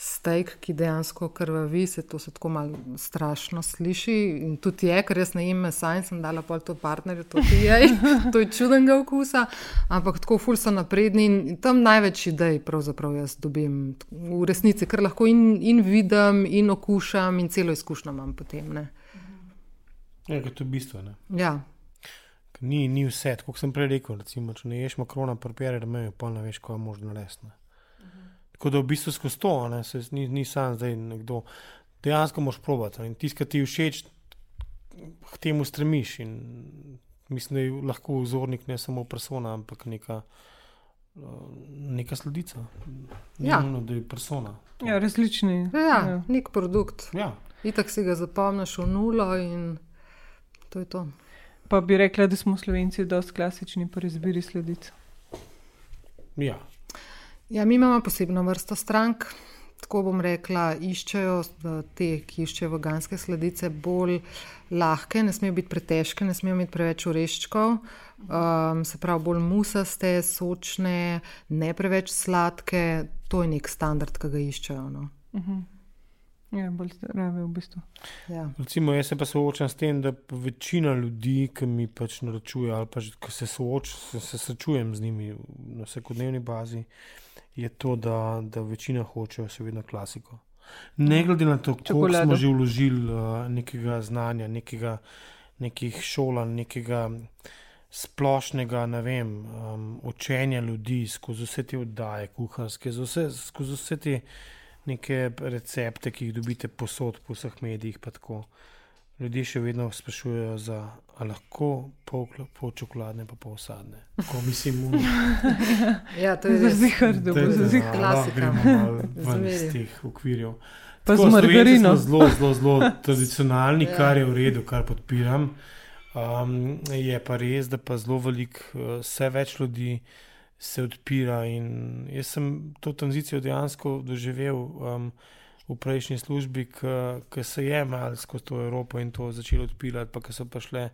steak, ki dejansko krvavi, se to se tako malo strašno sliši. In tudi je, ker jaz ne jem mesa in sem dala pol to partnerju, to ti je, *laughs* to je čudenega okusa, ampak tako ful so napredni in tam največ idej pravzaprav jaz dobim v resnici, ker lahko in, in vidim, in okušam, in celo izkušnjo imam potem. Ne. Ja, to je bistvo. Ja. Ni, ni vse, kot sem prej rekel. Recimo, če ne ješ makrona, prepere, da me je pa ne veš, kaj je možno resno. Tako da v bistvu skozi to, ne, se, ni, ni sam zdaj nekdo. Dejansko moš probati in tiskati ti všeč, k temu stremiš. In mislim, da je lahko vzornik ne samo persona, ampak neka, neka sledica. Ja, nujno, da je persona. Ja, različni. Ja, ja. nek produkt. Ja. Itak si ga zapomniš v nulo in to je to. Pa bi rekla, da smo slovenci dosti klasični pri izbiri sledic. Ja. Ja, mi imamo posebno vrsto strank. Tako bom rekla, iščejo te, ki iščejo veganske sledice, bolj lahke, ne smejo biti pretežke, ne smejo imeti preveč oreščkov, um, se pravi, bolj musaste, sočne, ne preveč sladke. to je nek standard, ki ga iščejo. No. Uh -huh. Ja, bolj zdrave v bistvu. Ja. Recimo, jaz se pa soočam s tem, da večina ljudi, ki mi pač naročuje, ali pa ki se, sooč, se, srečujem z njimi na vsakodnevni bazi, je to, da, da večina hočejo seveda klasiko. Ne glede na to, koliko smo že vložili uh, nekega znanja, nekega, nekih šolanj, nekega splošnega vem, um, učenja ljudi skozi vse te oddaje, kuharske, vse, skozi vse te neke recepte, ki jih dobite posod po vseh medijih. Ljudje še vedno sprašujejo, za, ali lahko pol, pol čokoladne, pa pol sadne. Ko mislim, *laughs* ja, to je zelo zihar, da bo zelo zihar. klasika. Ven iz teh okvirjev. Pa Tako, z margarino. Zelo, zelo, zelo tradicionalni, Ja. kar je v redu, kar podpiram. Um, je pa res, da pa zelo veliko, uh, vse več ljudi se odpira. In jaz sem to tranzicijo dejansko doživel um, v prejšnji službi, ki se je malo skozi to Evropo in to začelo odpirati, pa ki so pa šle.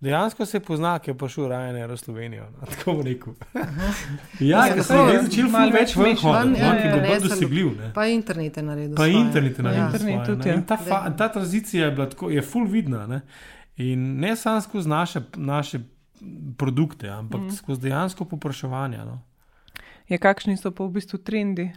Dejansko se pozna, ki je prišel Ryanair v Slovenijo. No, *laughs* tako bom rekel. ja, Ja, ker se je začel malo več več ven hoditi, Ja, no, ki ja, bo bolj nesel- dosegljiv. ne. Pa internet je naredil. Pa svoje. internet je naredil Ja. Internet svoje, tudi, ne. ja. In ta, fa, ta tranzicija je bila tako, je full vidna. Ne? In ne samo skozi naše, naše produkte, ampak mm. skozi dejansko popraševanje. No. Ja, kakšni so pa v bistvu trendi?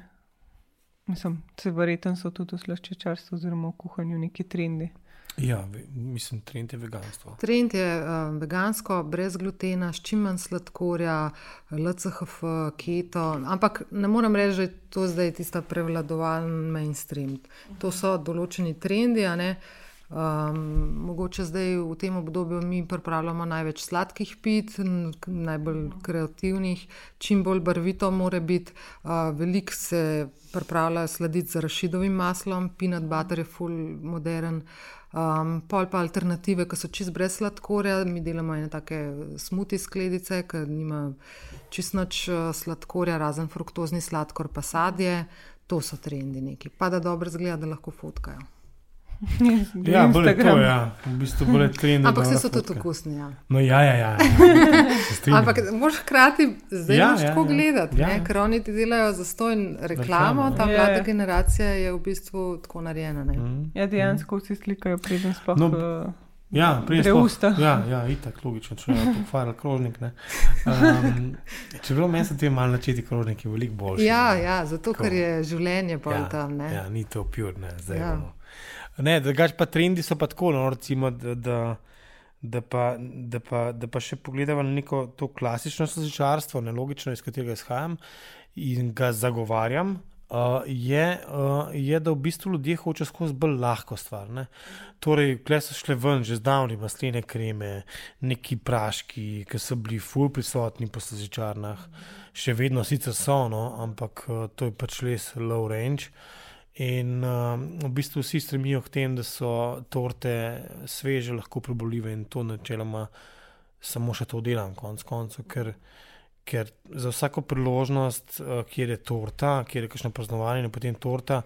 Mislim, se verjetno so tudi v slaščičarstvu oziroma v kuhanju neki trendi. Ja, mislim, trend je veganstvo. Trend je uh, vegansko, brez glutena, s čim manj sladkorja, LCHF, keto. Ampak ne morem reči, da je to zdaj tista prevladovalen mainstream. To so določeni trendi. a ne. Um, mogoče zdaj v tem obdobju mi pripravljamo največ sladkih pit, najbolj kreativnih, čim bolj barvito mora biti. Uh, Veliko se pripravlja sladiti z rašidovim maslom, peanut butter je full modern. Um, pol pa alternative, ki so čist brez sladkorja, mi delamo ene take smuti skledice, ki nima čist nič eh, sladkorja, razen fruktozni sladkor, pa sadje. To so trendi neki. Pa da dobro zgleda, da lahko fotkajo. *laughs* Ja, bolj je to, ja. v bistvu bolj je trend. Ampak se so tudi okusni. Ja. No, ja, ja, ja. ja. *laughs* Ampak moraš hkrati zdaj Ja, ja, ja, tako ja. gledati, Ja, ja, ker oni ti delajo za stojn reklamo, ta ja. mlada Ja, ja. generacija je v bistvu tako narejena. Ne? Mm. Ja, dejansko vsi slikajo, preden sploh. No, No, Ja, prej Gre sploh- usta. Ja, ja itak, logično, če je pokvaril krožnik. ne. Um, čeprav meni so ti malo načeti krožniki veliko boljši. Ja, ne. ja, zato Tako. ker je življenje pol ja, tam. Ne? Ja, ni to pure, ne, zdaj. Ja. Ja. Ne, drugač pa trendi so pa tako, no, recimo, da, da, da, pa, da, pa, da pa še pogledamo na neko to klasično slazičarstvo, nelogično, iz katerega izhajam in ga zagovarjam. Uh, je, uh, je, da v bistvu ljudje hočejo skozi bolj lahko stvar. Ne? Torej, kle so šle ven že zdavni maslene kreme, neki praški, ki so bili ful prisotni po slazičarnah, še vedno sicer so, no, ampak uh, to je pač res low range. In uh, v bistvu vsi stremijo k temu, da so torte sveže, lahko preboljive in to načeloma samo še to delam, konc koncev, ker, ker za vsako priložnost, uh, kjer je torta, kjer je kakšno praznovanje, in potem torta,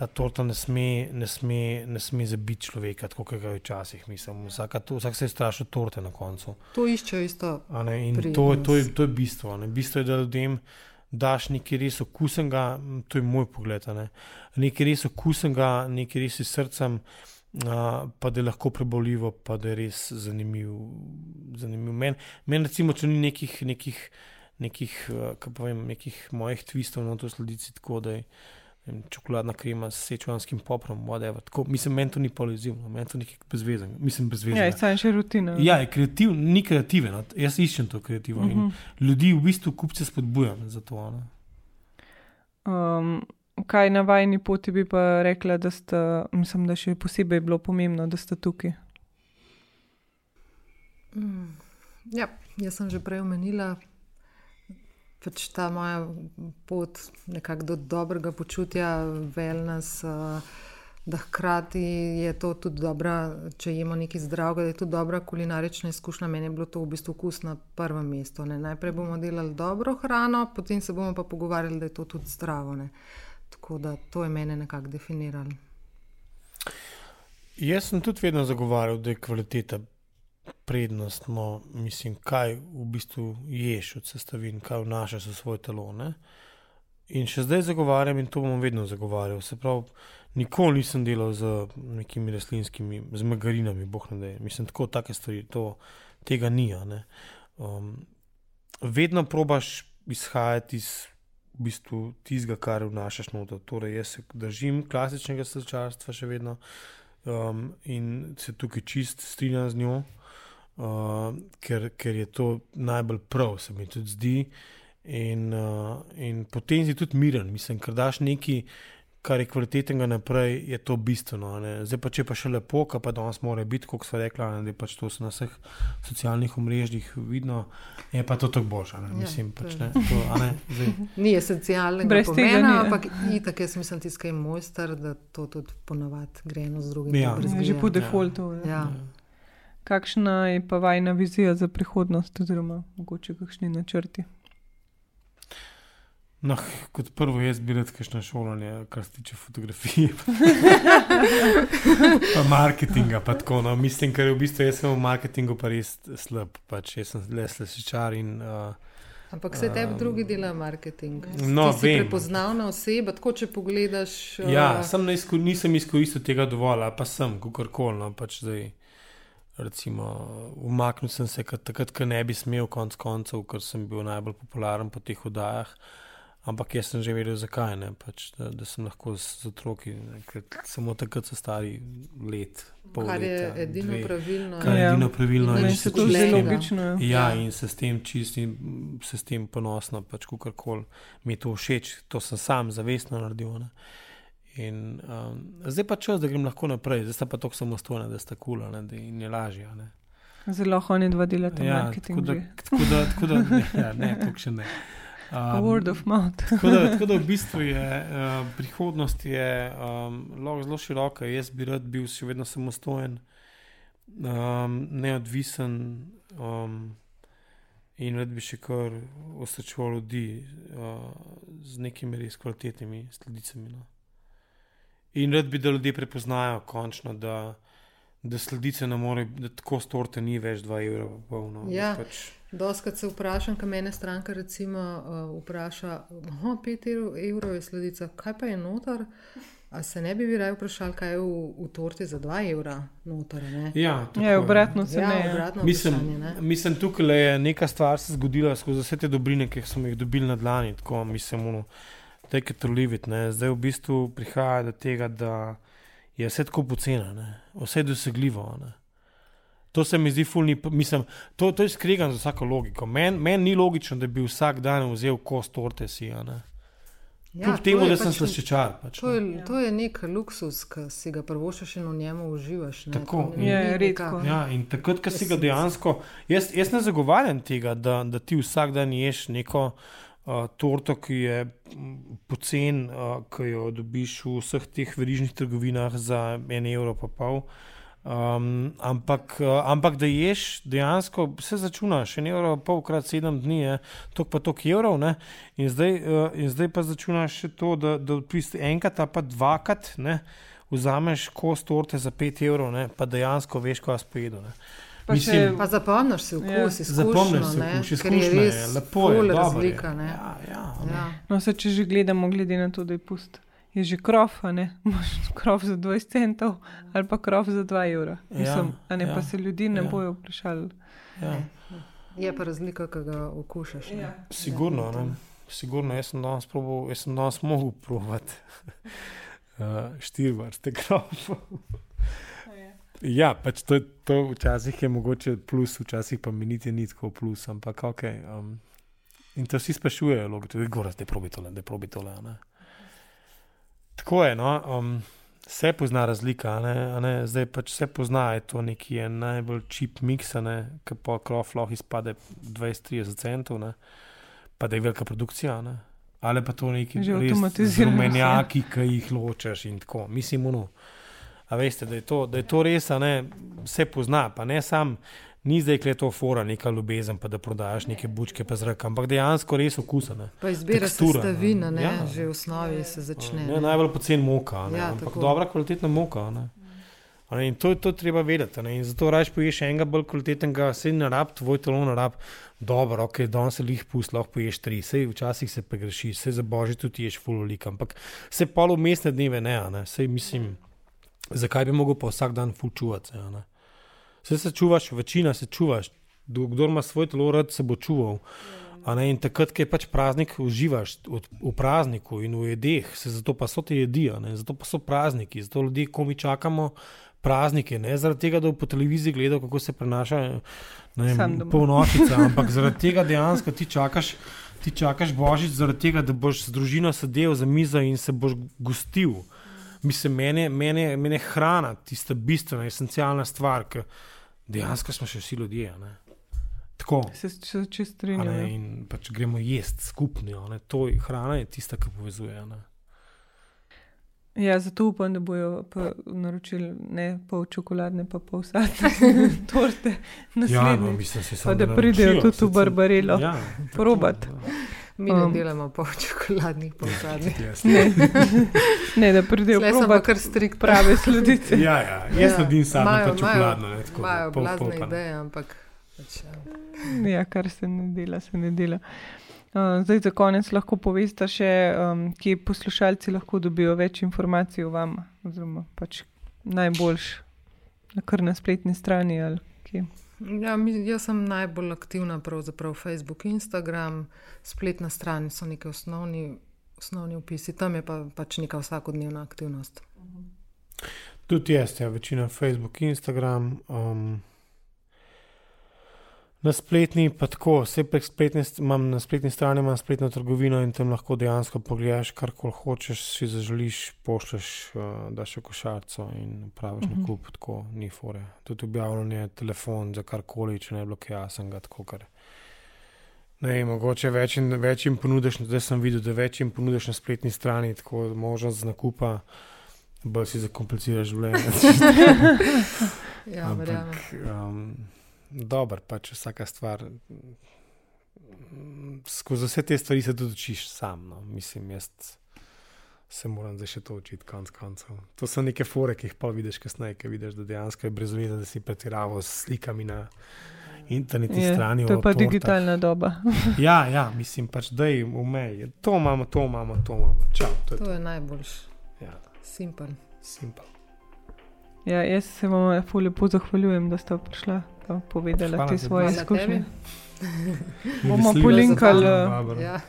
ta torta ne sme, ne sme, ne sme zabiti človeka, tako kot je včasih. Mislim, vsaka, to, vsak se je strašil torte na koncu. To iščejo isto. Ne, to, to, je, to je bistvo. Ne. Bistvo je, da ljudem daš nekaj res okusenega, to je moj pogled. Ne. Nekaj res okusenega, nekaj res iz srcem, a, pa da je lahko preboljivo, pa da je res zanimiv. zanimiv. Meni, men, recimo, če ni nekih, nekih, nekih, a, kaj pa vem, nekih mojih twistov na to sledici, tako da je. Vem, Čokoladna krema s sečuanskim poprom, whatever. Tako, mislim, meni to ni polizivno, meni to nekaj brezvezen. Mislim, brezvezen. ja, samo še rutina. Ja, je kreativ, ni kreativen. no. Jaz iščem to kreativno. Uh Mhm. -huh. Ljudi v bistvu kupce spodbujam za to. no. Ne? Um, kaj na vajni poti bi pa rekla, da ste, mislim, da še posebej bilo pomembno, da ste tukaj. Mm. Ja, jaz sem že prej omenila, pač ta moja pot nekako do dobrega počutja, wellness, uh, da hkrati je to tudi dobra, če jemo nekaj zdravega, da je to dobra kulinarična izkušnja. Meni je bilo to v bistvu okus na prvem mestu. Ne. Najprej bomo delali dobro hrano, potem se bomo pa pogovarjali, da je to tudi zdravo. Ne. Tako da to je mene nekako definiralo. Jaz sem tudi vedno zagovarjal, da je kvaliteta prednost. No, mislim, kaj v bistvu ješ od sestavin, kaj vnašaš v svoje telo. Ne? in še zdaj zagovarjam, in to bom vedno zagovarjal. Se pravi, nikoli nisem delal z nekimi rastlinskimi, z margarinami, boh ne da. Mislim, tako take stvari, to, tega ni. Um, vedno probaš izhajati iz v bistvu tistega, kar vnašaš noter. Torej, jaz se držim klasičnega slačarstva še vedno um, in se tukaj čist strinjam z njo, uh, ker, ker je to najbolj prav, se mi tudi zdi. In, uh, in potem si tudi miren, mislim, ker daš nekaj, kar je kvalitetnega naprej, je to bistveno. Ne? Zdaj pa če pa še lepo, kar pa danes mora biti, kot so rekla, ne? da je pač to na vseh socialnih omrežjih vidno, je pa to tako božje. Ja, Mislim, to pač, ne, to, a ne, zdaj, *laughs* Ni esencialnega Brez tega pomena, ni, ja. ampak itak jaz mislim, tiskaj mojster, da to tudi ponavadi gre eno z drugim. Ja. Ja, že po defaultu. Ja. Ja. Kakšna je pa vajna vizija za prihodnost, oziroma mogoče kakšni načrti? No, kot prvo, jaz bi rad kakšno šolanje, kar se tiče fotografije, pa *laughs* marketinga. Pa tako, no. Mislim, ker v bistvu jaz sem v marketingu pa res slab. Pač jaz sem le slesičar in uh, Ampak se tebi Um, drugi delajo marketing. no, Ti si vem. prepoznavna oseba, tako če pogledaš. ja, uh, sem ne izko, nisem izkoristil tega dovolj, pa sem, kakorkoli. No, pač zdaj, recimo, umaknil sem se takrat, ko ne bi smel, konc koncev, ker sem bil najbolj popularen po teh oddajah. Ampak jaz sem že vedel, zakaj ne, pač, da, da sem lahko z, z otroki, ne, samo takrat so stari let. kar je leta, edino dve. pravilno. Kar je Ja. edino pravilno. In in se to zgubljenega. logično. Ja. Ja, Ja. in se s tem čistim, se s tem ponosno, pač kakorkoli mi je to všeč, to sem sam zavestno naredil. Ne. In um, zdaj pa čas, da grem lahko naprej, zdaj sta pa tako samostojna, da sta kula cool, in je lažje. Ne. Zelo oni dva delata Ja, marketing. tako da, tako da, tako da ne, *laughs* ja, ne, tako še ne. Pa Word of mouth. Tako da, tako da v *laughs* bistvu je uh, prihodnost je, um, zelo široka. Jaz bi rad bil še vedno samostojen, um, neodvisen um, in rad bi še kar osrečeval ljudi uh, z nekimi res kvalitetnimi sledicami. No. In rad bi, da ljudje prepoznajo končno, da, da sledice ne more, da tako storte ni več 2 evra. pa Pol, no, da Ja. pač, Doskrat se vprašam, kaj mene stranka recimo uh, vpraša, oh, 5 evrov, evrov je sledica, kaj pa je notar? A se ne bi vi raje vprašali, kaj je v, v torti za 2 evra notar? Ne? ja, tako Ja, je. obratno se Ja, ne. ja. obratno Mislim. Ne? mislim, tukaj je neka stvar se zgodila skozi vse te dobrine, ki smo jih dobili na dlani. Tako, mislim, ono, take it or leave it, ne. Zdaj v bistvu prihaja do tega, da je vse tako poceni, ne. vse je dosegljivo. Ne. To se mi zdi fulni, mislim, to, to je skregan z vsako logiko. Meni men ni logično, da bi vsak dan vzel kos torte si. a Ne. Ja, Kljub to temu, da sem pač- slaščečar. Pač, To ne. je, to je nek luksus, ki si ga prvošaš in v njemu uživaš. Ne? Tako. To ni Je, redko. Ja, in takrat, ko si ga dejansko, jaz, jaz ne zagovarjam tega, da, da ti vsak dan ješ neko torto, ki je pocen, uh, ki jo dobiš v vseh teh verižnih trgovinah za en evro pa pol. Um, ampak, uh, ampak da ješ dejansko, se začunaš, en evro, pa pol krat sedem dni, tok pa tok evrov, in zdaj, uh, in zdaj pa začunaš še to, da, da odpisi enkrat pa dvakrat, ne? vzameš kos torte za pet evrov, ne? pa dejansko veš, kaj si pojedel. Pa Mislim, še- Pa zapomniš si Ja. vkus, ja. Zapomniš izkušnjo, si ne, okus, je izkušnja res je, lepo je, razlika. je. ne. Ja, ja. Ja. No, se, če že gledamo, glede na to, da je pust, je že krov, a ne? *laughs* Imaš krov za 20 centov ali pa krov za 2 evra. Mislim, a ne ja, pa se ljudi ne ja. bojo vprašali. Ja. Je pa razlika, ki ga okušaš. ne. Sigurno, Ja, ne. Sigurno, jaz sem danes, probal, jaz sem danes mogel provat uh, *laughs* štiri vrste krofov. Ja, pač to, to včasih je mogoče plus, včasih pa mi niti ni tako plus, ampak ok. Um, in to vsi sprašujejo, da je gore, da je probi tole, da je probi tole. ne. Tako je, no. Um, Vse pozna razlika, a ne, a ne, zdaj pač vse pozna, je to neki je najbolj čip mix, ki pa krof lahko izpade 20-30 centov, ne, pa da je velika produkcija, ne. ali pa to neki Že res avtomatizirano, rumenjaki, ki jih ločeš in tako. Mislim, ono, a veste, da je to, da je to res, ne, vse pozna, pa ne sam, ni zdaj kle to fora, neka ljubezen, pa da prodajaš neke bučke pa zrak, ampak dejansko res okusane. Pa izbira Tekstura, sestavina, ne, Ja. že v osnovi se začne. Ne, ne. najbolj pocen moka, ne, Ja, ampak tako. dobra kvalitetna moka. Ne. Ne, in to je to treba vedeti. Ne, in zato raje poješ enega bolj kvalitetnega, se ne rab, tvoj telo ne rab. Dobro, ok, danes se jih pusti, lahko poješ tri, sej včasih se pregreši, se za božje tudi ješ fulolik, ampak se polo mestne dneve ne, ne, sej mislim, zakaj bi mogel pa vsak dan fulčuvati. Se se čuvaš, večina se čuvaš, kdo ima svoj telo, rad se bo čuval. In takrat, ko je pač praznik, uživaš v prazniku in v jedeh, se zato pa so te jedi, zato pa so prazniki, zato ljudje, ko mi čakamo praznike, ne zaradi tega, da bo po televiziji gledal, kako se prenaša polnočica, *laughs* ampak zaradi tega dejansko ti čakaš. Ti čakaš božič, zaradi tega, da boš z družino sedel za mizo in se boš gostil. Mislim, mene, mene, mene hrana, tista bistvena, esencialna stvar, ki dejansko smo še vsi ljudje. Ne? Tako. Se če strinjamo. Ja. In pač gremo jesti skupno. Hrana je tista, ki povezuje. Ne? Ja, zato upam, da bojo naročili ne pol čokoladne, pa pol sadne *laughs* torte. Ja, no, mislim, pa, da pridejo tudi v Barbarelo. Ja, probat. Mi ne um, delamo po čokoladnih, po sadnih. *laughs* ne. ne, da pridejo Barbarelo, kar strik prave sledice. ja, ja, jaz sedim sam na čokoladno. Imajo blazne ideje, ampak. Pač, ja. ja, kar se ne dela, se ne dela. Uh, zdaj, za konec lahko poveste še, um, kje poslušalci lahko dobijo več informacij o vam, oziroma pač najboljš, na kar na spletni strani. Ja, jaz sem najbolj aktivna, pravzaprav Facebook, Instagram, spletna stran so neki osnovni, osnovni opisi, tam je pa, pač neka vsakodnevna aktivnost. Tudi jaz, ja, večina Facebook, Instagram. Um, Na spletni, pa tako, vse prek spletne, imam na spletni strani imam spletno trgovino in tam lahko dejansko pogledaš, kar koli hočeš, si zaželiš, pošleš, uh, daš v košarico in praviš uh -huh. na kup, tako ni fore. Tudi objavljen je telefon za karkoli, če ne bloke jasnega, tako kar. Ne, mogoče več in več jim ponudiš, zdaj sem videl, da več jim ponudiš na spletni strani, tako možnost nakupa, bolj si zakompliciraš življenje. *laughs* ja, verjamem dobro, pač vsaka stvar. Skozi vse te stvari se tudi učiš sam. No. Mislim, jaz se moram zdaj še to učiti, konc koncev. To so neke fore, ki jih pa vidiš kasneje, ki vidiš, da dejansko je brez veze, da si pretiraval s slikami na internetni je, strani. To je pa portah. digitalna doba. *laughs* ja, ja, mislim pač, da je v meji. To imamo, to imamo, to imamo. Čau, to je, to je najboljš. Ja. Simpel. Simpel. Ja, jaz se vam lepo zahvaljujem, da ste prišli in povedali te svoje izkušnje. bomo polinkali ja.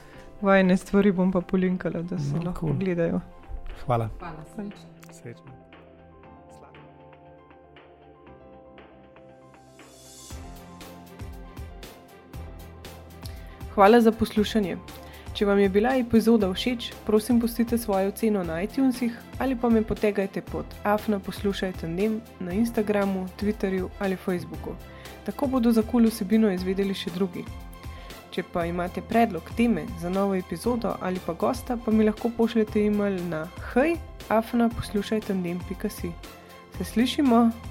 vajne stvari, bom pa polinkala, da se no, lahko cool. gledajo. Hvala. Hvala. Srečno. Hvala za poslušanje. Če vam je bila epizoda všeč, prosim, pustite svojo oceno na iTunesih ali pa me potegajte pod afna poslušajte dnem na Instagramu, Twitterju ali Facebooku. Tako bodo za kul vsebino izvedeli še drugi. Če pa imate predlog teme za novo epizodo ali pa gosta, pa mi lahko pošljete e-mail na hej, afna poslušajte dnem.si. Se slišimo!